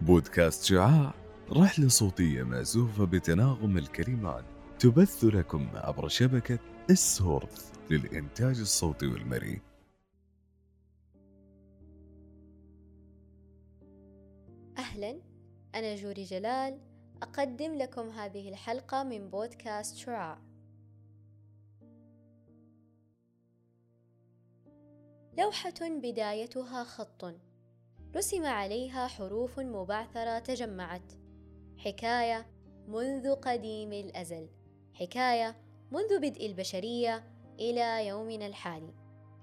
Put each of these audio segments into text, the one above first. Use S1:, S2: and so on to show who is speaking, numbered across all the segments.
S1: بودكاست شعاع رحلة صوتية مأزوفة بتناغم الكلمات تبث لكم عبر شبكة السورث للإنتاج الصوتي والمرئي.
S2: أهلا أنا جوري جلال أقدم لكم هذه الحلقة من بودكاست شعاع. لوحة بدايتها خط. رسم عليها حروف مبعثرة تجمعت. حكاية منذ قديم الأزل. حكاية منذ بدء البشرية إلى يومنا الحالي.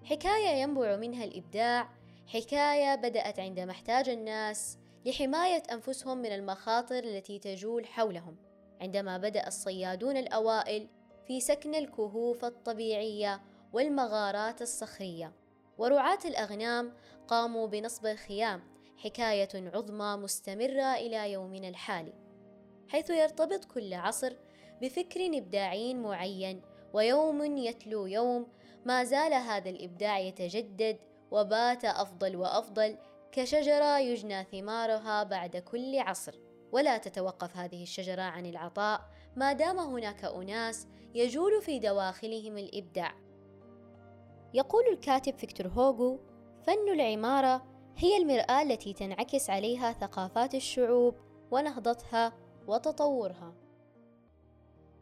S2: حكاية ينبع منها الإبداع. حكاية بدأت عندما احتاج الناس لحماية أنفسهم من المخاطر التي تجول حولهم. عندما بدأ الصيادون الأوائل في سكن الكهوف الطبيعية والمغارات الصخرية. ورعاة الأغنام قاموا بنصب الخيام حكاية عظمى مستمرة إلى يومنا الحالي حيث يرتبط كل عصر بفكر إبداعي معين ويوم يتلو يوم ما زال هذا الإبداع يتجدد وبات أفضل وأفضل كشجرة يجنى ثمارها بعد كل عصر. ولا تتوقف هذه الشجرة عن العطاء ما دام هناك أناس يجول في دواخلهم الإبداع. يقول الكاتب فيكتور هوغو فن العمارة هي المرآة التي تنعكس عليها ثقافات الشعوب ونهضتها وتطورها.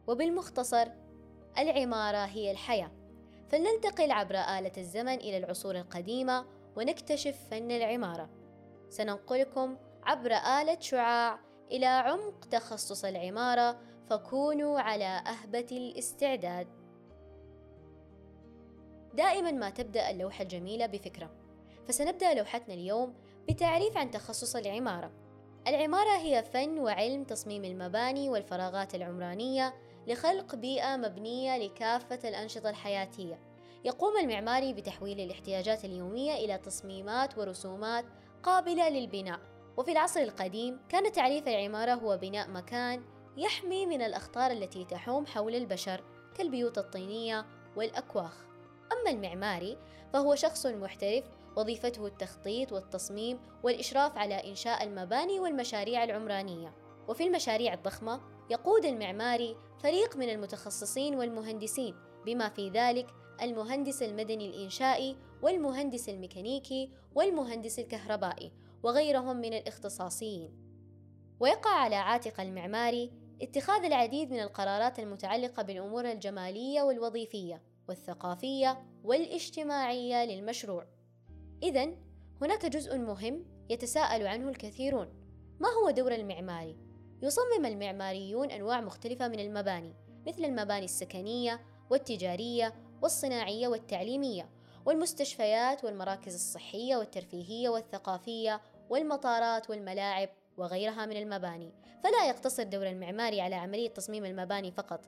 S2: وبالمختصر العمارة هي الحياة. فلننتقل عبر آلة الزمن إلى العصور القديمة ونكتشف فن العمارة. سننقلكم عبر آلة شعاع إلى عمق تخصص العمارة فكونوا على أهبة الاستعداد. دائما ما تبدأ اللوحة الجميلة بفكرة. فسنبدأ لوحتنا اليوم بتعريف عن تخصص العمارة. العمارة هي فن وعلم تصميم المباني والفراغات العمرانية لخلق بيئة مبنية لكافة الأنشطة الحياتية. يقوم المعماري بتحويل الاحتياجات اليومية إلى تصميمات ورسومات قابلة للبناء. وفي العصر القديم كان تعريف العمارة هو بناء مكان يحمي من الأخطار التي تحوم حول البشر كالبيوت الطينية والأكواخ. أما المعماري فهو شخص محترف وظيفته التخطيط والتصميم والإشراف على إنشاء المباني والمشاريع العمرانية. وفي المشاريع الضخمة يقود المعماري فريق من المتخصصين والمهندسين بما في ذلك المهندس المدني الإنشائي والمهندس الميكانيكي والمهندس الكهربائي وغيرهم من الاختصاصيين. ويقع على عاتق المعماري اتخاذ العديد من القرارات المتعلقة بالأمور الجمالية والوظيفية. والثقافية والاجتماعية للمشروع. إذا هناك جزء مهم يتساءل عنه الكثيرون، ما هو دور المعماري؟ يصمم المعماريون أنواع مختلفة من المباني، مثل المباني السكنية والتجارية والصناعية والتعليمية، والمستشفيات والمراكز الصحية والترفيهية والثقافية والمطارات والملاعب وغيرها من المباني فلا يقتصر دور المعماري على عملية تصميم المباني فقط.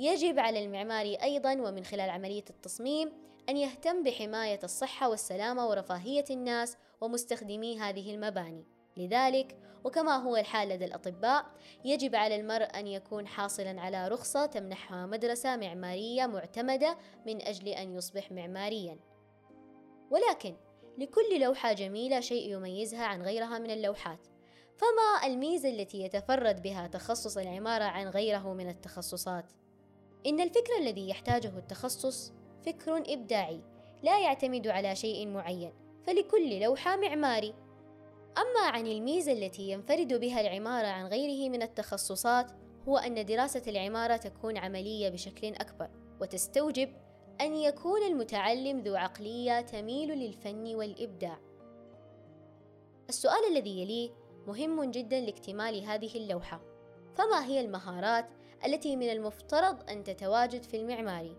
S2: يجب على المعماري أيضا ومن خلال عملية التصميم أن يهتم بحماية الصحة والسلامة ورفاهية الناس ومستخدمي هذه المباني. لذلك وكما هو الحال لدى الأطباء يجب على المرء أن يكون حاصلا على رخصة تمنحها مدرسة معمارية معتمدة من أجل أن يصبح معماريا. ولكن لكل لوحة جميلة شيء يميزها عن غيرها من اللوحات. فما الميزة التي يتفرد بها تخصص العمارة عن غيره من التخصصات؟ إن الفكر الذي يحتاجه التخصص فكر إبداعي لا يعتمد على شيء معين فلكل لوحة معماري أما عن الميزة التي ينفرد بها العمارة عن غيره من التخصصات هو أن دراسة العمارة تكون عملية بشكل أكبر وتستوجب أن يكون المتعلم ذو عقلية تميل للفن والإبداع. السؤال الذي يليه مهم جدا لاكتمال هذه اللوحة. فما هي المهارات التي من المفترض أن تتواجد في المعماري؟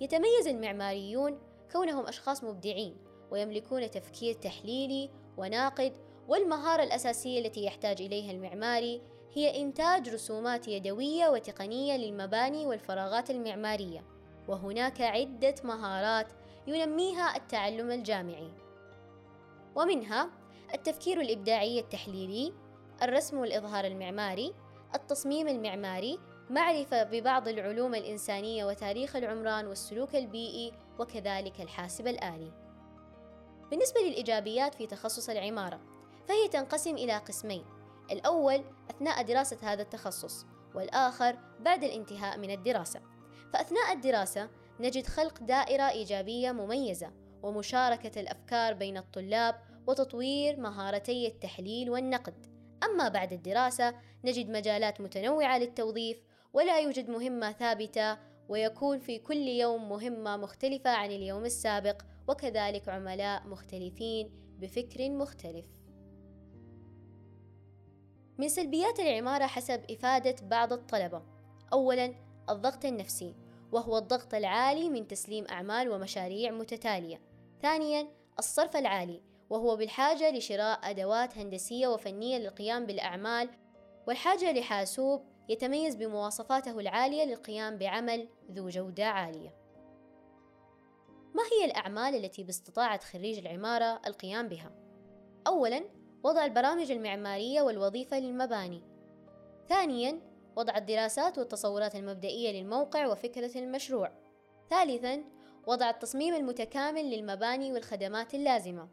S2: يتميز المعماريون كونهم أشخاص مبدعين ويملكون تفكير تحليلي وناقد والمهارة الأساسية التي يحتاج إليها المعماري هي إنتاج رسومات يدوية وتقنية للمباني والفراغات المعمارية. وهناك عدة مهارات ينميها التعلم الجامعي. ومنها التفكير الإبداعي التحليلي الرسم والإظهار المعماري التصميم المعماري معرفة ببعض العلوم الإنسانية وتاريخ العمران والسلوك البيئي وكذلك الحاسب الآلي. بالنسبة للإيجابيات في تخصص العمارة، فهي تنقسم إلى قسمين، الأول أثناء دراسة هذا التخصص، والآخر بعد الانتهاء من الدراسة. فأثناء الدراسة نجد خلق دائرة إيجابية مميزة ومشاركة الأفكار بين الطلاب وتطوير مهارتي التحليل والنقد. أما بعد الدراسة نجد مجالات متنوعة للتوظيف ولا يوجد مهمة ثابتة ويكون في كل يوم مهمة مختلفة عن اليوم السابق وكذلك عملاء مختلفين بفكر مختلف. من سلبيات العمارة حسب إفادة بعض الطلبة، أولاً الضغط النفسي، وهو الضغط العالي من تسليم أعمال ومشاريع متتالية. ثانياً الصرف العالي، وهو بالحاجة لشراء أدوات هندسية وفنية للقيام بالأعمال، والحاجة لحاسوب يتميز بمواصفاته العالية للقيام بعمل ذو جودة عالية. ما هي الأعمال التي باستطاعة خريج العمارة القيام بها؟ أولاً وضع البرامج المعمارية والوظيفة للمباني. ثانياً وضع الدراسات والتصورات المبدئية للموقع وفكرة المشروع. ثالثاً وضع التصميم المتكامل للمباني والخدمات اللازمة.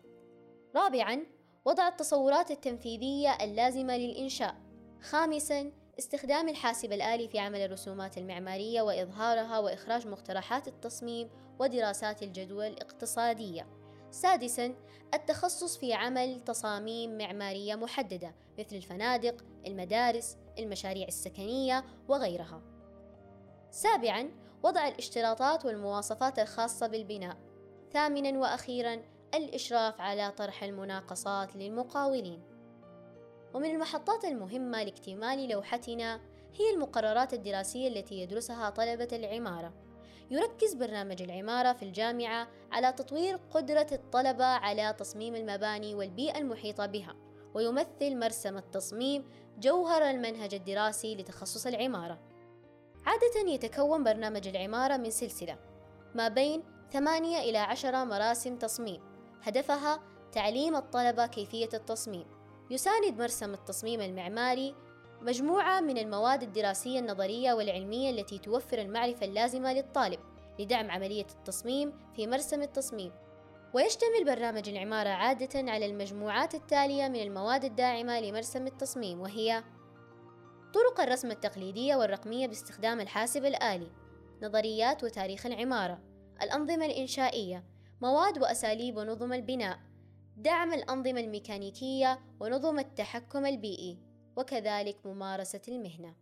S2: رابعاً وضع التصورات التنفيذية اللازمة للإنشاء. خامساً استخدام الحاسب الآلي في عمل الرسومات المعمارية وإظهارها وإخراج مقترحات التصميم ودراسات الجدوى الاقتصادية. سادساً التخصص في عمل تصاميم معمارية محددة مثل الفنادق، المدارس، المشاريع السكنية وغيرها. سابعاً وضع الاشتراطات والمواصفات الخاصة بالبناء. ثامناً وأخيراً الإشراف على طرح المناقصات للمقاولين. ومن المحطات المهمة لاكتمال لوحتنا هي المقررات الدراسية التي يدرسها طلبة العمارة. يركز برنامج العمارة في الجامعة على تطوير قدرة الطلبة على تصميم المباني والبيئة المحيطة بها، ويمثل مرسم التصميم جوهر المنهج الدراسي لتخصص العمارة. عادة يتكون برنامج العمارة من سلسلة ما بين ثمانية إلى عشرة مراسم تصميم هدفها تعليم الطلبة كيفية التصميم. يساند مرسم التصميم المعماري مجموعة من المواد الدراسية النظرية والعلمية التي توفر المعرفة اللازمة للطالب لدعم عملية التصميم في مرسم التصميم. ويشتمل برنامج العمارة عادة على المجموعات التالية من المواد الداعمة لمرسم التصميم وهي طرق الرسم التقليدية والرقمية باستخدام الحاسب الآلي نظريات وتاريخ العمارة الأنظمة الإنشائية مواد وأساليب ونظم البناء دعم الأنظمة الميكانيكية ونظم التحكم البيئي وكذلك ممارسة المهنة.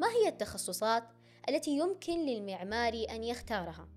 S2: ما هي التخصصات التي يمكن للمعماري أن يختارها؟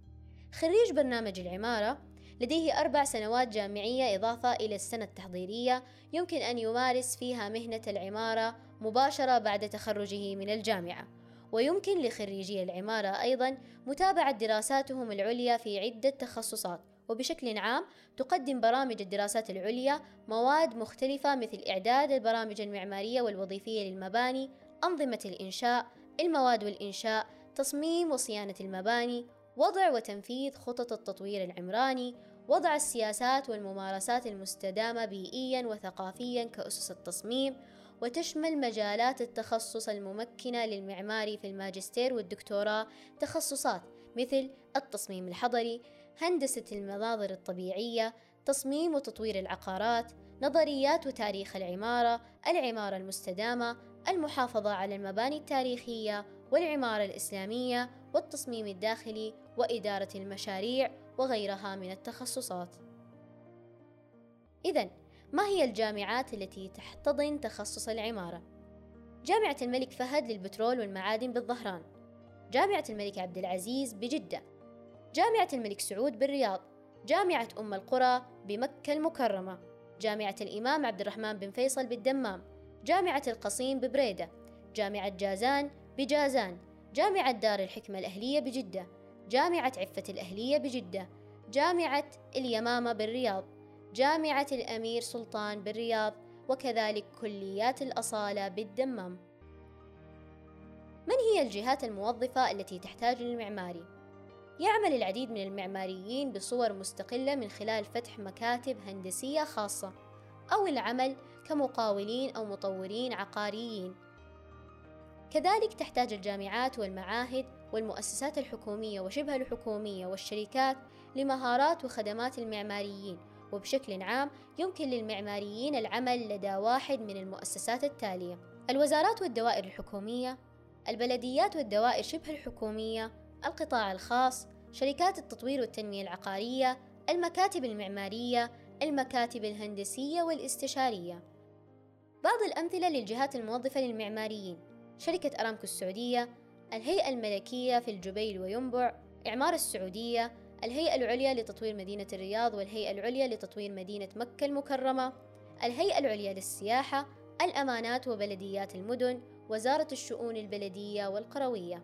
S2: خريج برنامج العمارة لديه أربع سنوات جامعية إضافة إلى السنة التحضيرية يمكن أن يمارس فيها مهنة العمارة مباشرة بعد تخرجه من الجامعة ويمكن لخريجي العمارة أيضا متابعة دراساتهم العليا في عدة تخصصات وبشكل عام تقدم برامج الدراسات العليا مواد مختلفة مثل إعداد البرامج المعمارية والوظيفية للمباني، أنظمة الإنشاء، المواد والإنشاء، تصميم وصيانة المباني، وضع وتنفيذ خطط التطوير العمراني، وضع السياسات والممارسات المستدامة بيئيا وثقافيا كأسس التصميم، وتشمل مجالات التخصص الممكنة للمعماري في الماجستير والدكتوراه تخصصات مثل التصميم الحضري، هندسة المناظر الطبيعية، تصميم وتطوير العقارات، نظريات وتاريخ العمارة، العمارة المستدامة، المحافظة على المباني التاريخية، والعمارة الإسلامية، والتصميم الداخلي، وإدارة المشاريع، وغيرها من التخصصات. إذا ما هي الجامعات التي تحتضن تخصص العمارة؟ جامعة الملك فهد للبترول والمعادن بالظهران، جامعة الملك عبد العزيز بجدة، جامعة الملك سعود بالرياض، جامعة أم القرى بمكة المكرمة، جامعة الإمام عبد الرحمن بن فيصل بالدمام، جامعة القصيم ببريدة، جامعة جازان بجازان، جامعة دار الحكمة الأهلية بجدة، جامعة عفة الأهلية بجدة، جامعة اليمامة بالرياض، جامعة الأمير سلطان بالرياض، وكذلك كليات الأصالة بالدمام. من هي الجهات الموظفة التي تحتاج للمعماري؟ يعمل العديد من المعماريين بصور مستقلة من خلال فتح مكاتب هندسية خاصة أو العمل كمقاولين أو مطورين عقاريين. كذلك تحتاج الجامعات والمعاهد والمؤسسات الحكومية وشبه الحكومية والشركات لمهارات وخدمات المعماريين وبشكل عام يمكن للمعماريين العمل لدى واحد من المؤسسات التالية. الوزارات والدوائر الحكومية البلديات والدوائر شبه الحكومية القطاع الخاص شركات التطوير والتنمية العقارية المكاتب المعمارية المكاتب الهندسية والاستشارية. بعض الأمثلة للجهات الموظفة للمعماريين. شركة أرامكو السعودية الهيئة الملكية في الجبيل وينبع إعمار السعودية الهيئة العليا لتطوير مدينة الرياض والهيئة العليا لتطوير مدينة مكة المكرمة الهيئة العليا للسياحة الأمانات وبلديات المدن وزارة الشؤون البلدية والقروية.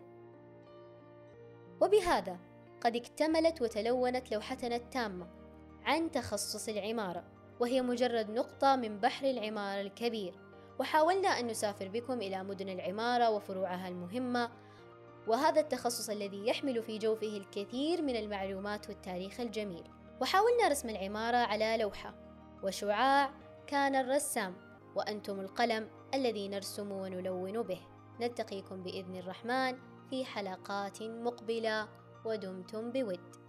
S2: وبهذا قد اكتملت وتلونت لوحتنا التامة عن تخصص العمارة وهي مجرد نقطة من بحر العمارة الكبير. وحاولنا أن نسافر بكم إلى مدن العمارة وفروعها المهمة وهذا التخصص الذي يحمل في جوفه الكثير من المعلومات والتاريخ الجميل. وحاولنا رسم العمارة على لوحة. وشعاع كان الرسام وأنتم القلم الذي نرسم ونلون به. نلتقيكم بإذن الرحمن في حلقات مقبلة ودمتم بود.